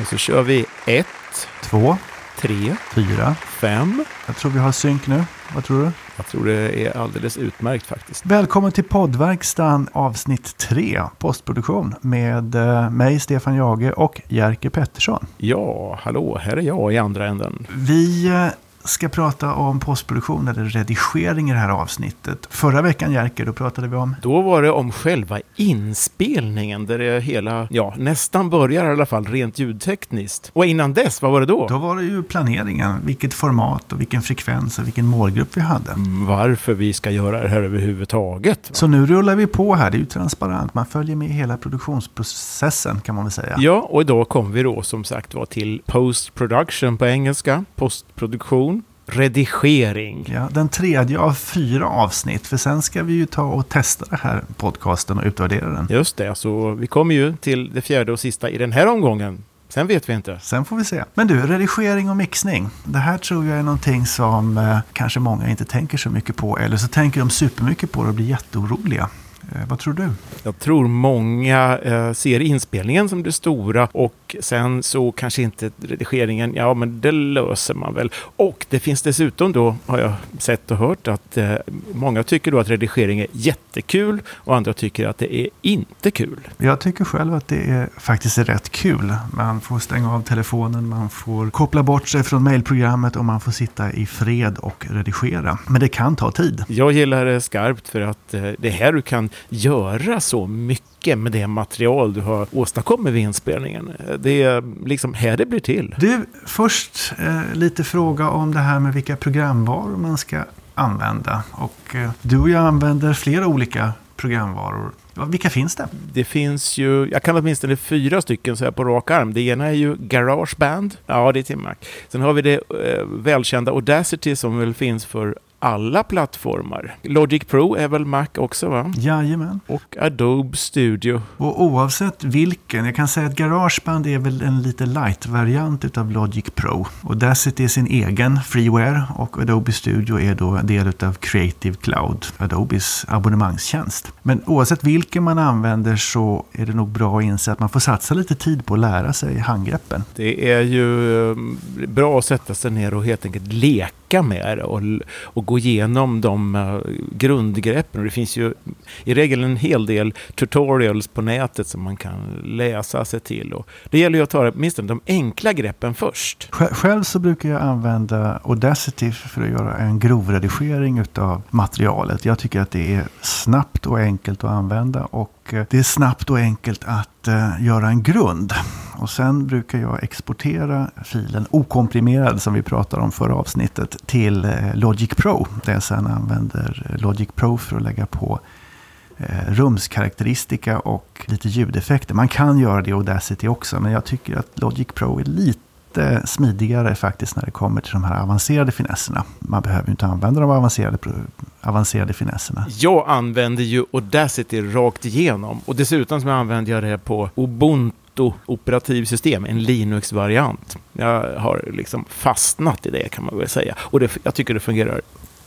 Och så kör vi ett, Två, tre, fyra. fem. Jag tror vi har synk nu. Vad tror du? Jag tror det är alldeles utmärkt faktiskt. Välkommen till poddverkstan avsnitt 3, postproduktion med eh, mig Stefan Jage och Jerker Pettersson. Ja, hallå, här är jag i andra änden. Vi eh, ska prata om postproduktion eller redigering i det här avsnittet. Förra veckan Jerker, då pratade vi om Då var det om själva inspelningen där det hela, ja, nästan börjar i alla fall rent ljudtekniskt. Och innan dess, vad var det då? då var det ju planeringen, vilket format och vilken frekvens och vilken målgrupp vi hade. Mm, Varför vi ska göra det här överhuvudtaget. Så nu rullar vi på här, det är ju transparent. Man följer med hela produktionsprocessen kan man väl säga. Ja, och idag kom vi då som sagt var till post production på engelska, postproduktion, redigering. Ja, den tredje av fyra avsnitt, för sen ska vi ju ta och testa den här podcasten och utvärdera den. Just det, så vi kommer ju till det fjärde och sista i den här omgången. Sen vet vi inte. Sen får vi se. Men du, redigering och mixning. Det här tror jag är någonting som eh, kanske många inte tänker så mycket på. Eller så tänker de supermycket på det och blir jätteoroliga. Eh, vad tror du? Jag tror många eh, ser inspelningen som det stora och sen så kanske inte redigeringen, ja men det löser man väl. Och det finns dessutom då, har jag sett och hört, att eh, många tycker då att redigering är jättekul och andra tycker att det är inte kul. Jag tycker själv att det är faktiskt är rätt kul. Man får stänga av telefonen, man får koppla bort sig från mejlprogrammet och man får sitta i fred och redigera. Men det kan ta tid. Jag gillar det skarpt för att det är här du kan göra så mycket med det material du har åstadkommit vid inspelningen. Det är liksom här det blir till. Du, först eh, lite fråga om det här med vilka programvaror man ska använda. Och eh, du och jag använder flera olika programvaror. Vilka finns det? Det finns ju, jag kan åtminstone fyra stycken så här på rak arm. Det ena är ju Garageband. Ja, det är till Mac. Sen har vi det eh, välkända Audacity som väl finns för alla plattformar. Logic Pro är väl Mac också va? Jajamän. Och Adobe Studio. Och oavsett vilken, jag kan säga att Garageband är väl en lite light-variant utav Logic Pro. Audacity är sin egen freeware och Adobe Studio är då en del utav Creative Cloud, Adobes abonnemangstjänst. Men oavsett vilken man använder så är det nog bra att inse att man får satsa lite tid på att lära sig handgreppen. Det är ju eh, bra att sätta sig ner och helt enkelt leka med det och, och gå igenom de eh, grundgreppen. Det finns ju i regel en hel del tutorials på nätet som man kan läsa sig till. Och det gäller ju att ta åtminstone de enkla greppen först. Själv så brukar jag använda Audacity för att göra en grovredigering utav materialet. Jag tycker att det är snabbt och enkelt att använda och Eh, det är snabbt och enkelt att eh, göra en grund. Och sen brukar jag exportera filen okomprimerad som vi pratade om förra avsnittet till eh, Logic Pro. Där jag sen använder Logic Pro för att lägga på rumskaraktäristika och lite ljudeffekter. Man kan göra det i Audacity också, men jag tycker att Logic Pro är lite Lite smidigare faktiskt när det kommer till de här avancerade finesserna. Man behöver ju inte använda de avancerade, avancerade finesserna. Jag använder ju Audacity rakt igenom och dessutom så använder jag det på Ubuntu operativsystem, en Linux-variant. Jag har liksom fastnat i det kan man väl säga. Och det, jag tycker det fungerar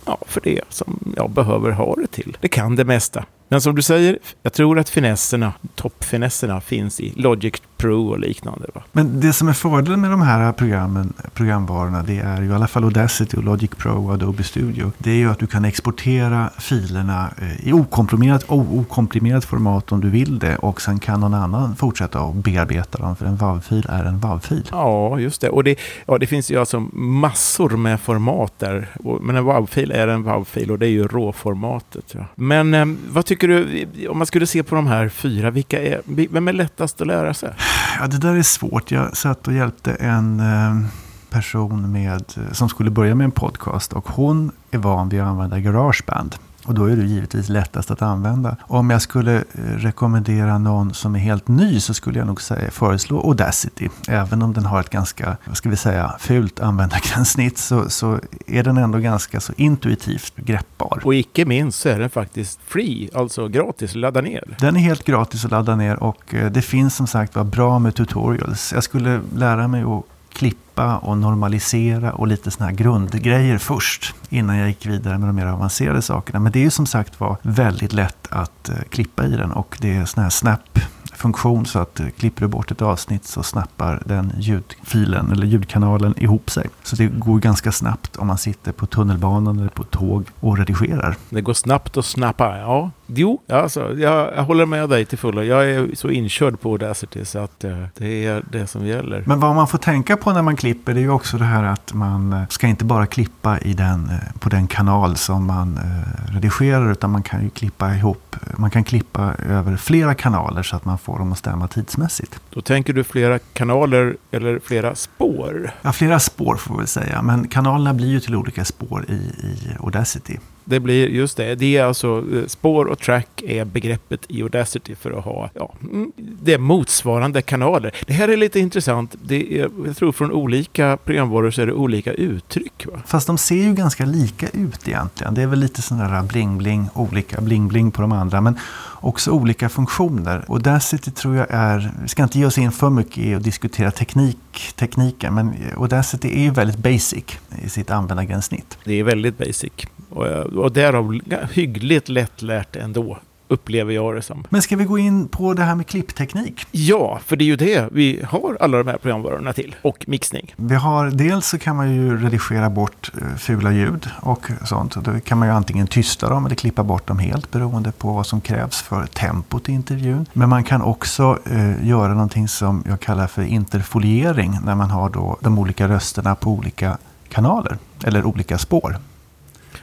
ja, för det som jag behöver ha det till. Det kan det mesta. Men som du säger, jag tror att finesserna, toppfinesserna finns i Logic Pro och liknande. Va? Men det som är fördelen med de här programmen, programvarorna, det är ju i alla fall Audacity och Logic Pro och Adobe Studio. Det är ju att du kan exportera filerna eh, i okomprimerat, okomprimerat format om du vill det. Och sen kan någon annan fortsätta att bearbeta dem, för en WAV-fil är en WAV-fil. Ja, just det. Och det, ja, det finns ju alltså massor med format där. Men en WAV-fil är en WAV-fil och det är ju råformatet. Ja. Men eh, vad tycker du, om man skulle se på de här fyra, vilka är, vem är lättast att lära sig? Ja, det där är svårt. Jag satt och hjälpte en eh, person med, som skulle börja med en podcast och hon är van vid att använda Garageband. Och då är det givetvis lättast att använda. Om jag skulle eh, rekommendera någon som är helt ny så skulle jag nog säga, föreslå Audacity. Även om den har ett ganska, vad ska vi säga, fult användargränssnitt så, så är den ändå ganska så intuitivt greppbar. Och icke minst så är den faktiskt free, alltså gratis att ladda ner. Den är helt gratis att ladda ner och eh, det finns som sagt var bra med tutorials. Jag skulle lära mig att klippa och normalisera och lite sådana här grundgrejer först. Innan jag gick vidare med de mer avancerade sakerna. Men det är ju som sagt var väldigt lätt att eh, klippa i den och det är såna här snap funktion så att uh, klipper du bort ett avsnitt så snappar den ljudfilen eller ljudkanalen ihop sig. Så det går ganska snabbt om man sitter på tunnelbanan eller på tåg och redigerar. Det går snabbt att snappa, ja. Jo, alltså, jag, jag håller med dig till fullo. Jag är så inkörd på Audacity så att uh, det är det som gäller. Men vad man får tänka på när man klipper det är ju också det här att man ska inte bara klippa i den, på den kanal som man redigerar utan man kan ju klippa ihop. Man kan klippa över flera kanaler så att man får dem att stämma tidsmässigt. Då tänker du flera kanaler eller flera spår? Ja, flera spår får vi säga. Men kanalerna blir ju till olika spår i, i Audacity. Det blir just det. Det är alltså spår och track är begreppet i Audacity för att ha ja, det är motsvarande kanaler. Det här är lite intressant. Det är, jag tror från olika programvaror så är det olika uttryck. Va? Fast de ser ju ganska lika ut egentligen. Det är väl lite sån där bling-bling, olika bling-bling på de andra. Men också olika funktioner. Audacity tror jag är, vi ska inte ge oss in för mycket i att diskutera teknik, tekniken, men Audacity är ju väldigt basic i sitt användargränssnitt. Det är väldigt basic. Och, och därav hyggligt lättlärt ändå upplever jag det som. Men ska vi gå in på det här med klippteknik? Ja, för det är ju det vi har alla de här programvarorna till. Och mixning. Vi har, dels så kan man ju redigera bort fula ljud och sånt. Då kan man ju antingen tysta dem eller klippa bort dem helt beroende på vad som krävs för tempot i intervjun. Men man kan också eh, göra någonting som jag kallar för interfoliering när man har då de olika rösterna på olika kanaler eller olika spår.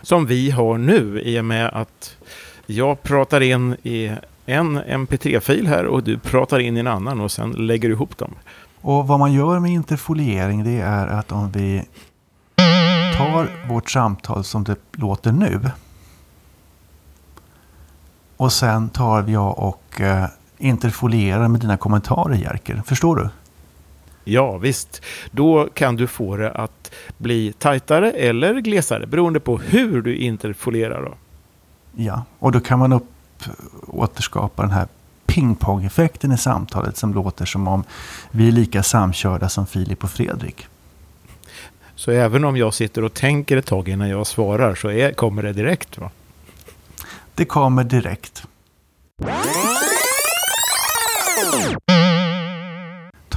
Som vi har nu i och med att jag pratar in i en mp3-fil här och du pratar in i en annan och sen lägger du ihop dem. Och vad man gör med interfoliering det är att om vi tar vårt samtal som det låter nu och sen tar jag och eh, interfolierar med dina kommentarer Jerker. Förstår du? Ja, visst. Då kan du få det att bli tajtare eller glesare beroende på hur du interfolierar. Då. Ja, och då kan man upp, återskapa den här pingpong-effekten i samtalet som låter som om vi är lika samkörda som Filip och Fredrik. Så även om jag sitter och tänker ett tag innan jag svarar så är, kommer det direkt? va? Det kommer direkt.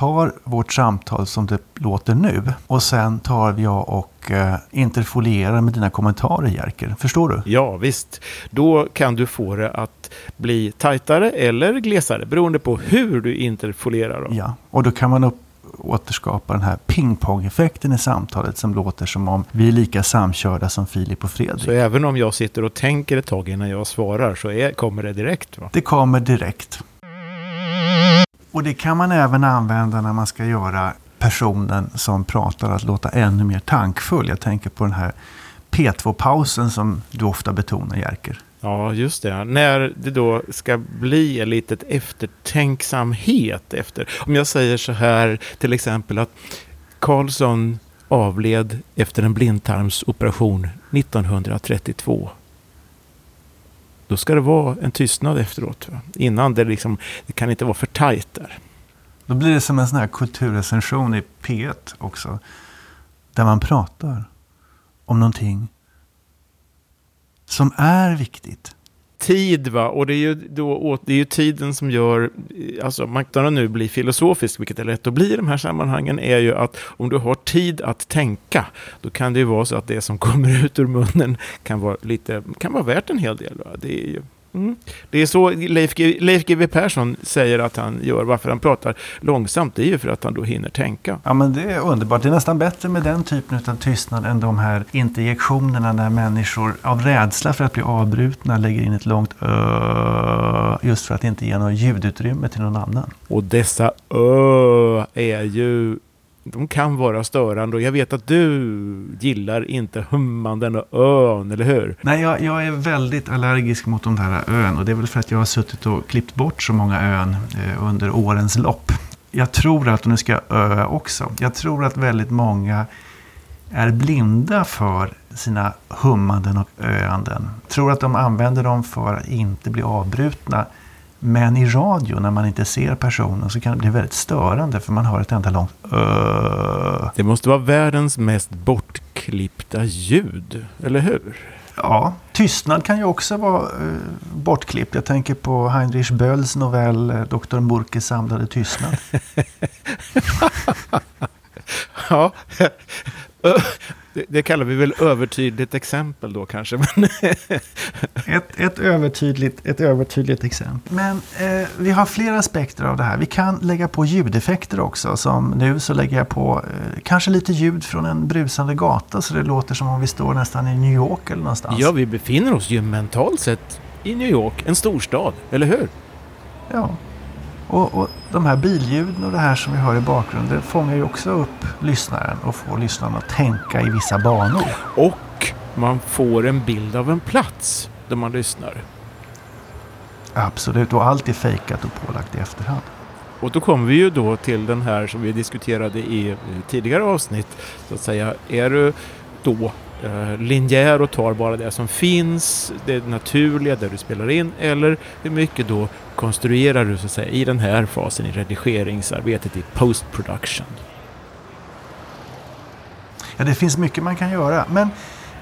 Tar vårt samtal som det låter nu och sen tar jag och eh, interfolierar med dina kommentarer Jerker. Förstår du? Ja, visst. Då kan du få det att bli tajtare eller glesare beroende på hur du interfolierar. Då. Ja, och då kan man upp återskapa den här pingpong-effekten i samtalet som låter som om vi är lika samkörda som Filip och Fredrik. Så även om jag sitter och tänker ett tag innan jag svarar så är, kommer det direkt? Va? Det kommer direkt. Och det kan man även använda när man ska göra personen som pratar att låta ännu mer tankfull. Jag tänker på den här P2-pausen som du ofta betonar, Jerker. Ja, just det. När det då ska bli en litet eftertänksamhet efter. Om jag säger så här till exempel att Karlsson avled efter en blindtarmsoperation 1932. Då ska det vara en tystnad efteråt. Va? Innan det liksom, det kan inte vara för tajt där. Då blir det som en sån här kulturrecension i P1 också. Där man pratar om någonting som är viktigt. Tid va, och det är ju, då, det är ju tiden som gör, alltså man nu bli filosofisk, vilket är lätt att bli i de här sammanhangen, är ju att om du har tid att tänka, då kan det ju vara så att det som kommer ut ur munnen kan vara, lite, kan vara värt en hel del. Va? Det är ju, Mm. Det är så Leif, Leif GW Persson säger att han gör. Varför han pratar långsamt, det är ju för att han då hinner tänka. Ja, men det är underbart. Det är nästan bättre med den typen av tystnad än de här interjektionerna när människor av rädsla för att bli avbrutna lägger in ett långt ö just för att inte ge något ljudutrymme till någon annan. Och dessa ö är ju de kan vara störande och jag vet att du gillar inte hummanden och ön, eller hur? Nej, jag, jag, är väldigt allergisk mot de där ön och det är väl för att jag har suttit och klippt bort så många ön eh, under årens lopp. Jag tror att, och nu ska jag öa också, jag tror att väldigt många är blinda för sina hummanden och öanden. Tror att de använder dem för att inte bli avbrutna. Men i radio, när man inte ser personen, så kan det bli väldigt störande för man hör ett enda långt ö. Det måste vara världens mest bortklippta ljud, eller hur? Ja, tystnad kan ju också vara eh, bortklippt. Jag tänker på Heinrich Bölls novell eh, Dr. Murkes samlade tystnad. ja, det, det, kallar vi väl övertydligt exempel då kanske. ett, ett, övertydligt, ett övertydligt exempel. Men eh, vi har flera aspekter av det här. Vi kan lägga på ljudeffekter också. Som nu så lägger jag på eh, kanske lite ljud från en brusande gata. Så det låter som om vi står nästan i New York eller någonstans. Ja, vi befinner oss ju mentalt sett i New York, en storstad, eller hur? Ja, och, och, de här billjuden och det här som vi hör i bakgrunden fångar ju också upp lyssnaren och får lyssnaren att tänka i vissa banor. Och man får en bild av en plats där man lyssnar. Absolut, och allt är fejkat och pålagt i efterhand. Och då kommer vi ju då till den här som vi diskuterade i tidigare avsnitt. Så att säga, är du då eh, linjär och tar bara det som finns, det naturliga där du spelar in, eller hur mycket då konstruerar du så att säga i den här fasen i redigeringsarbetet i post production? Ja, det finns mycket man kan göra, men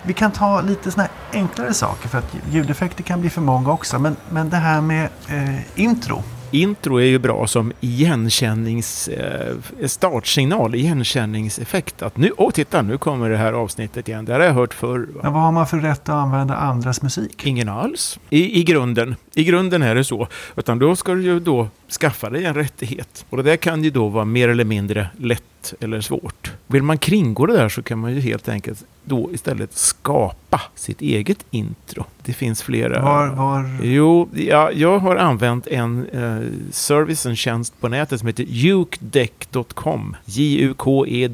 vi kan ta lite sådana enklare saker för att ljudeffekter kan bli för många också. Men, men det här med eh, intro intro är ju bra som igenkännings... Eh, startsignal, igenkänningseffekt. Att nu, åh oh, titta, nu kommer det här avsnittet igen. Det här har jag hört förr. Va? Men vad har man för rätt att använda andras musik? Ingen alls. I, I grunden. I grunden är det så. Utan då ska du ju då skaffa dig en rättighet. Och det där kan ju då vara mer eller mindre lätt eller svårt. Vill man kringgå det där så kan man ju helt enkelt då istället skapa sitt eget intro. Det finns flera. Var, var... Jo, ja, jag har använt en eh, service, en tjänst på nätet som heter jukedeck.com. J-U-K-E-D-E-C-K.com.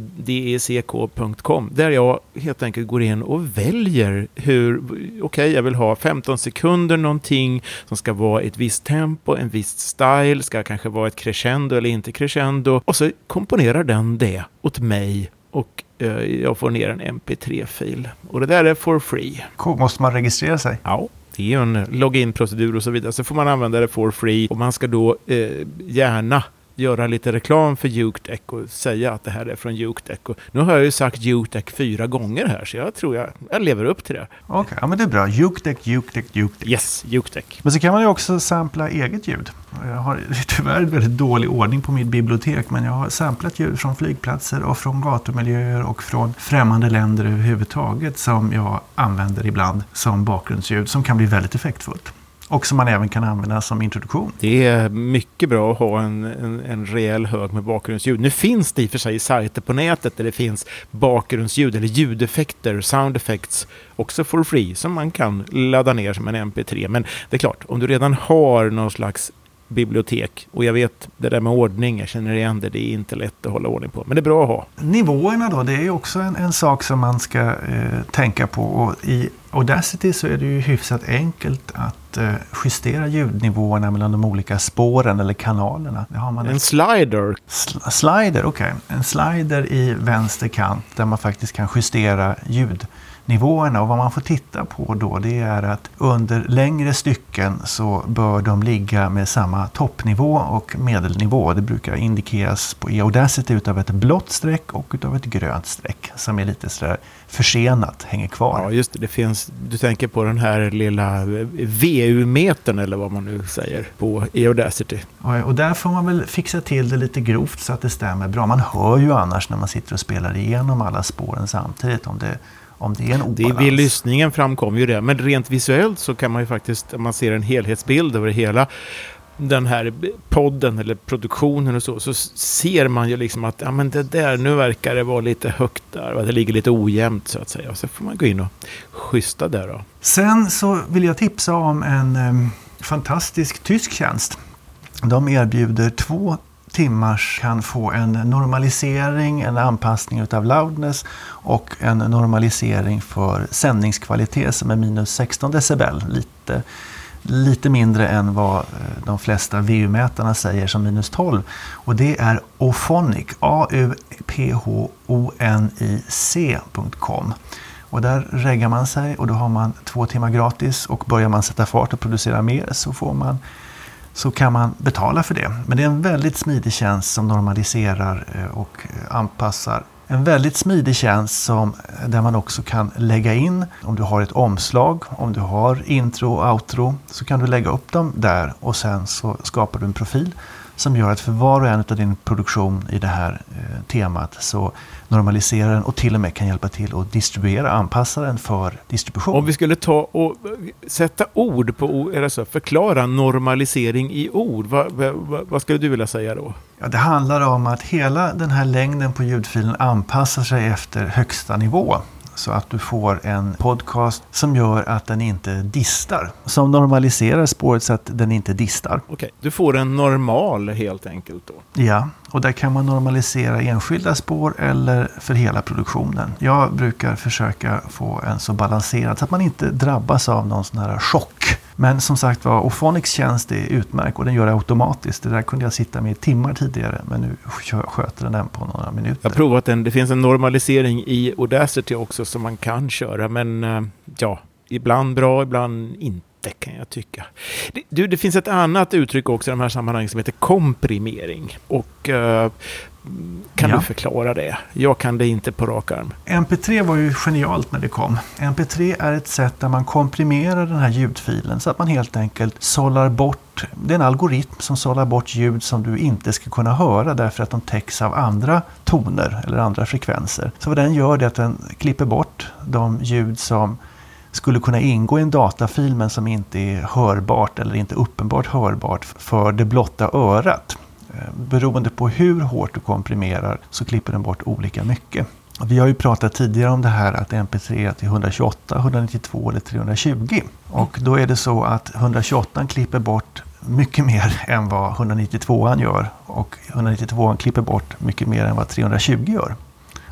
Där jag helt enkelt går in och väljer hur, okej, okay, jag vill ha 15 sekunder någonting som ska vara ett visst tempo, en viss style, ska kanske vara ett crescendo eller inte crescendo. Och så komponerar den det åt mig och eh, jag får ner en mp3-fil. Och det där är for free. Cool. Måste man registrera sig? Ja. Det är en login-procedur och så vidare. Så får man använda det for free och man ska då eh, gärna göra lite reklam för Jukedeck och säga att det här är från Jukedeck. nu har jag ju sagt Jukedeck fyra gånger här, så jag tror jag, jag lever upp till det. Okej, okay, ja, men det är bra. Jukedeck, Jukedeck, Jukedeck. Yes, Jukedeck. Men så kan man ju också sampla eget ljud. Jag har tyvärr väldigt dålig ordning på mitt bibliotek, men jag har samplat ljud från flygplatser och från gatumiljöer och från främmande länder överhuvudtaget som jag använder ibland som bakgrundsljud som kan bli väldigt effektfullt. Och som man även kan använda som introduktion. Det är mycket bra att ha en, en, en rejäl hög med bakgrundsljud. Nu finns det i och för sig sajter på nätet där det finns bakgrundsljud eller ljudeffekter, sound effects, också for free som man kan ladda ner som en mp3. Men det är klart, om du redan har någon slags bibliotek. Och jag vet det där med ordning, jag känner igen det, det är inte lätt att hålla ordning på. Men det är bra att ha. Nivåerna då, det är också en, en sak som man ska eh, tänka på. Och I Audacity så är det ju hyfsat enkelt att eh, justera ljudnivåerna mellan de olika spåren eller kanalerna. en ett... slider? Sl slider, okej. Okay. En slider i vänster kant där man faktiskt kan justera ljud nivåerna. Och vad man får titta på då det är att under längre stycken så bör de ligga med samma toppnivå och medelnivå. Det brukar indikeras på i Audacity utav ett blått streck och utav ett grönt streck som är lite sådär försenat, hänger kvar. Ja, just det. det finns, du tänker på den här lilla VU-metern eller vad man nu säger på i Audacity. och där får man väl fixa till det lite grovt så att det stämmer bra. Man hör ju annars när man sitter och spelar igenom alla spåren samtidigt om det om det är en obalans. Det, vid lyssningen framkommer ju det. Men rent visuellt så kan man ju faktiskt, om man ser en helhetsbild över hela den här podden eller produktionen och så, så ser man ju liksom att ja, men det där, nu verkar det vara lite högt där, va? det ligger lite ojämnt så att säga. Och så får man gå in och schyssta där då. Sen så vill jag tipsa om en um, fantastisk tysk tjänst. De erbjuder två timmars kan få en normalisering, en anpassning utav loudness och en normalisering för sändningskvalitet som är minus 16 decibel. Lite, lite mindre än vad eh, de flesta VU-mätarna säger som minus 12. Och det är Ophonic, A-U-P-H-O-N-I-C.com. Och där reggar man sig och då har man två timmar gratis och börjar man sätta fart och producera mer så får man så kan man betala för det. Men det är en väldigt smidig tjänst som normaliserar eh, och eh, anpassar. En väldigt smidig tjänst som, eh, där man också kan lägga in, om du har ett omslag, om du har intro och outro, så kan du lägga upp dem där och sen så skapar du en profil som gör att för var och en av din produktion i det här eh, temat så normaliserar den och till och med kan hjälpa till att distribuera, anpassa den för distribution. Om vi skulle ta och sätta ord på, eller så, förklara normalisering i ord, vad, vad, vad skulle du vilja säga då? Ja, det handlar om att hela den här längden på ljudfilen anpassar sig efter högsta nivå. Så att du får en podcast som gör att den inte distar. Som normaliserar spåret så att den inte distar. Okej, du får en normal helt enkelt då? Ja, och där kan man normalisera enskilda spår eller för hela produktionen. Jag brukar försöka få en så balanserad så att man inte drabbas av någon sån här chock. Men som sagt var, Ophonics tjänst är utmärkt och den gör det automatiskt. Det där kunde jag sitta med i timmar tidigare, men nu sköter den den på några minuter. Jag har provat den. Det finns en normalisering i Audacity också som man kan köra, men eh, ja, ibland bra, ibland inte kan jag tycka. Det, du, det finns ett annat uttryck också i de här sammanhangen som heter komprimering. Och eh, kan ja. du förklara det? Jag kan det inte på rak arm. MP3 var ju genialt när det kom. MP3 är ett sätt där man komprimerar den här ljudfilen så att man helt enkelt sållar bort det är en algoritm som sållar bort ljud som du inte ska kunna höra därför att de täcks av andra toner eller andra frekvenser. Så vad den gör är att den klipper bort de ljud som skulle kunna ingå i en datafil men som inte är hörbart eller inte uppenbart hörbart för det blotta örat. Eh, beroende på hur hårt du komprimerar så klipper den bort olika mycket. Vi har ju pratat tidigare om det här att MP3 är till 128, 192 eller 320. Och då är det så att 128 klipper bort mycket mer än vad 192 gör och 192 klipper bort mycket mer än vad 320 gör.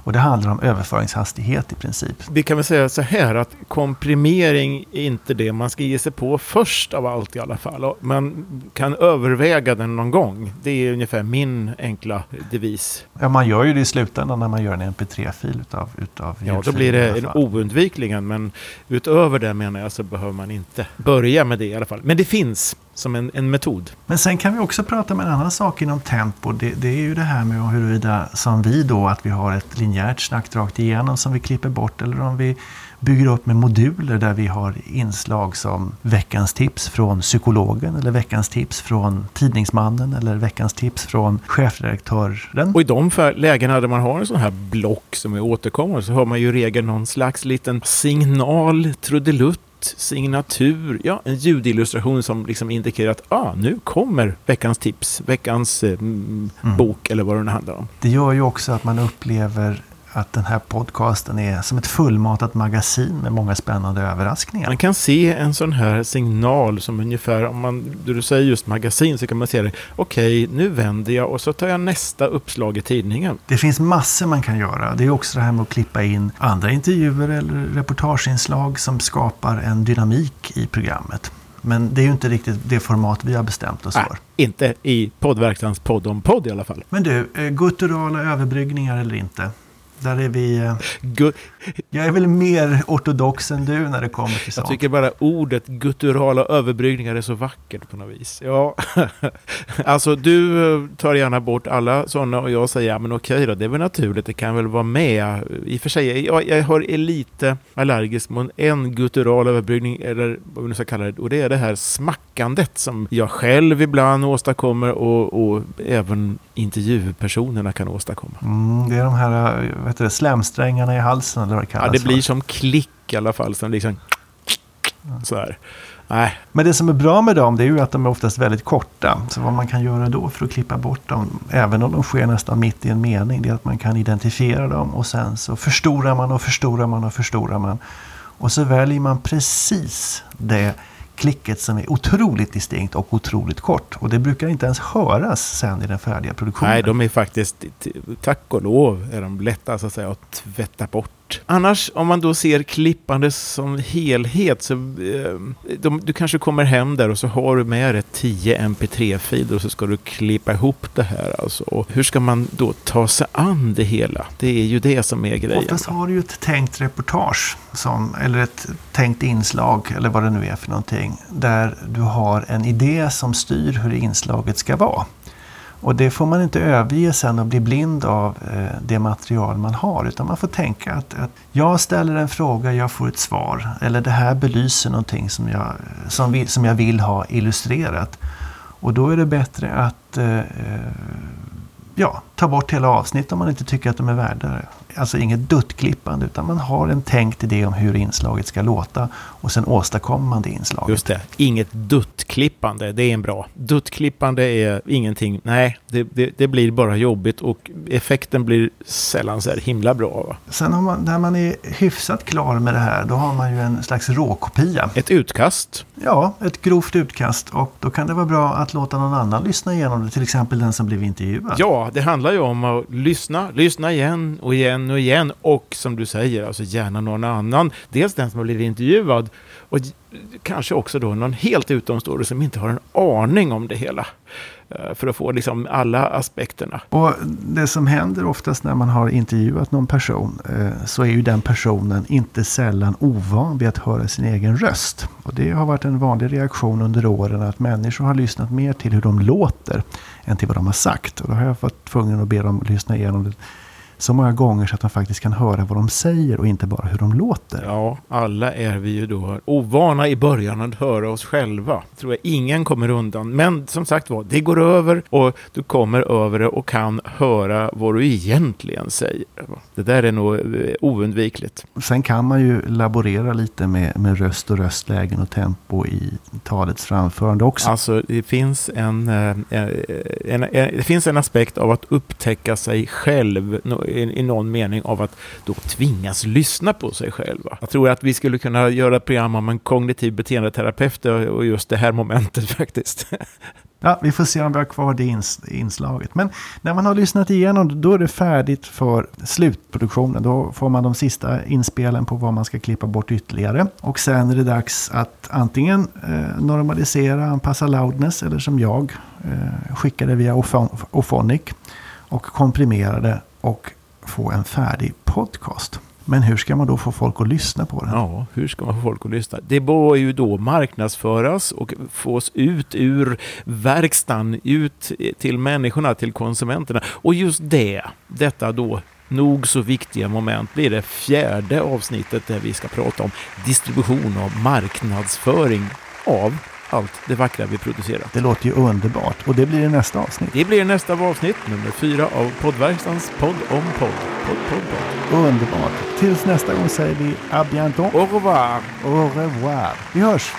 Och det handlar om överföringshastighet i princip. Vi kan väl säga så här att komprimering är inte det man ska ge sig på först av allt i alla fall. Man kan överväga den någon gång. Det är ungefär min enkla devis. Ja, man gör ju det i slutändan när man gör en mp3-fil utav, utav Ja, då blir det en oundvikligen. Men utöver det menar jag så behöver man inte börja med det i alla fall. Men det finns som en, en metod. Men sen kan vi också prata om en annan sak inom tempo. Det, det, är ju det här med huruvida, som vi då, att vi har ett linjärt snack rakt igenom som vi klipper bort eller om vi bygger upp med moduler där vi har inslag som veckans tips från psykologen eller veckans tips från tidningsmannen eller veckans tips från chefredaktören. Och i de lägena där man har en sån här block som är återkommande så har man ju i regel någon slags liten signal, trudelutt signatur, ja, en ljudillustration som liksom indikerar att ah, nu kommer veckans tips, veckans eh, mm. bok eller vad det nu handlar om. Det gör ju också att man upplever att den här podcasten är som ett fullmatat magasin med många spännande överraskningar. Man kan se en sån här signal som ungefär, om man, du säger just magasin så kan man se det, okej, okay, nu vänder jag och så tar jag nästa uppslag i tidningen. Det finns massor man kan göra. Det är också det här med att klippa in andra intervjuer eller reportageinslag som skapar en dynamik i programmet. Men det är ju inte riktigt det format vi har bestämt oss Nej, för. Inte i poddverkstans podd om podd i alla fall. Men du, eh, gutturala överbryggningar eller inte? Där är vi... jag är väl mer ortodox än du när det kommer till sånt. Jag tycker bara ordet gutturala överbryggningar är så vackert på något vis. Ja, alltså du eh, tar gärna bort alla sådana och jag säger ja men okej då, det är väl naturligt, det kan väl vara med. I och för sig, jag, jag är lite allergisk mot en guttural överbryggning, eller vad vi nu ska kalla det, och det är det här smackandet som jag själv ibland åstadkommer och, och även intervjupersonerna kan åstadkomma. Mm, det är de här vet du, slemsträngarna i halsen vad det kallas. Ja, det blir som klick i alla fall. Som liksom så här. Nej. Men det som är bra med dem det är ju att de är oftast väldigt korta. Så vad man kan göra då för att klippa bort dem, även om de sker nästan mitt i en mening, det är att man kan identifiera dem och sen så förstorar man och förstorar man och förstorar man. Och så väljer man precis det klicket som är otroligt distinkt och otroligt kort. Och det brukar inte ens höras sen i den färdiga produktionen. Nej, de är faktiskt, tack och lov, är de lätta så att säga att tvätta bort. Annars, om man då ser klippande som helhet, så eh, de, du kanske kommer hem där och så har du med dig 10 mp3-filer och så ska du klippa ihop det här. Alltså. Och hur ska man då ta sig an det hela? Det är ju det som är grejen. Oftast har du ju ett tänkt reportage, som, eller ett tänkt inslag, eller vad det nu är för någonting, där du har en idé som styr hur inslaget ska vara. Och det får man inte överge sen och bli blind av eh, det material man har. Utan man får tänka att, att, jag ställer en fråga, jag får ett svar. Eller det här belyser någonting som jag, som, vi, som jag vill ha illustrerat. Och då är det bättre att eh, eh ja, ta bort hela avsnitt om man inte tycker att de är värda det alltså inget duttklippande utan man har en tänkt idé om hur inslaget ska låta och sen åstadkommer man det inslaget. Just det, inget duttklippande, det är en bra. Duttklippande är ingenting, nej, det, det, det, blir bara jobbigt och effekten blir sällan så här himla bra. Va? Sen har man, när man är hyfsat klar med det här, då har man ju en slags råkopia. Ett utkast? Ja, ett grovt utkast och då kan det vara bra att låta någon annan lyssna igenom det, till exempel den som blev intervjuad. Ja, det handlar ju om att lyssna, lyssna igen och igen och igen och som du säger, alltså gärna någon annan. Dels den som har blivit intervjuad och kanske också då någon helt utomstående som inte har en aning om det hela. Eh, för att få liksom alla aspekterna. Och det som händer oftast när man har intervjuat någon person eh, så är ju den personen inte sällan ovan vid att höra sin egen röst. Och det har varit en vanlig reaktion under åren att människor har lyssnat mer till hur de låter än till vad de har sagt. Och då har jag varit tvungen att be dem lyssna igenom det så många gånger så att man faktiskt kan höra vad de säger och inte bara hur de låter. Ja, alla är vi ju då ovana i början att höra oss själva. tror jag ingen kommer undan. Men som sagt var, det går över och du kommer över det och kan höra vad du egentligen säger. Det där är nog eh, oundvikligt. Sen kan man ju laborera lite med, med röst och röstlägen och tempo i talets framförande också. Alltså, det finns en, eh, en, en, en det finns en aspekt av att upptäcka sig själv i, i någon mening av att då tvingas lyssna på sig själva. Jag tror att vi skulle kunna göra ett program om en kognitiv beteendeterapeut och just det här momentet faktiskt. Ja, vi får se om vi har kvar det ins inslaget. Men när man har lyssnat igenom då är det färdigt för slutproduktionen. Då får man de sista inspelen på vad man ska klippa bort ytterligare. Och sen är det dags att antingen eh, normalisera, anpassa loudness eller som jag eh, skicka det via Ophonic och komprimera det och få en färdig podcast. Men hur ska man då få folk att lyssna på den? Ja, hur ska man få folk att lyssna? Det bör ju då marknadsföras och fås ut ur verkstaden, ut till människorna, till konsumenterna. Och just det, detta då nog så viktiga moment blir det fjärde avsnittet där vi ska prata om distribution och marknadsföring av allt det vackra vi producerar. Det låter ju underbart och det blir i nästa avsnitt. Det blir nästa avsnitt, nummer fyra av poddverkstans podd om podd. Podd, podd, podd. Underbart. Tills nästa gång säger vi à bientôt. Au revoir. Au revoir. Vi hörs.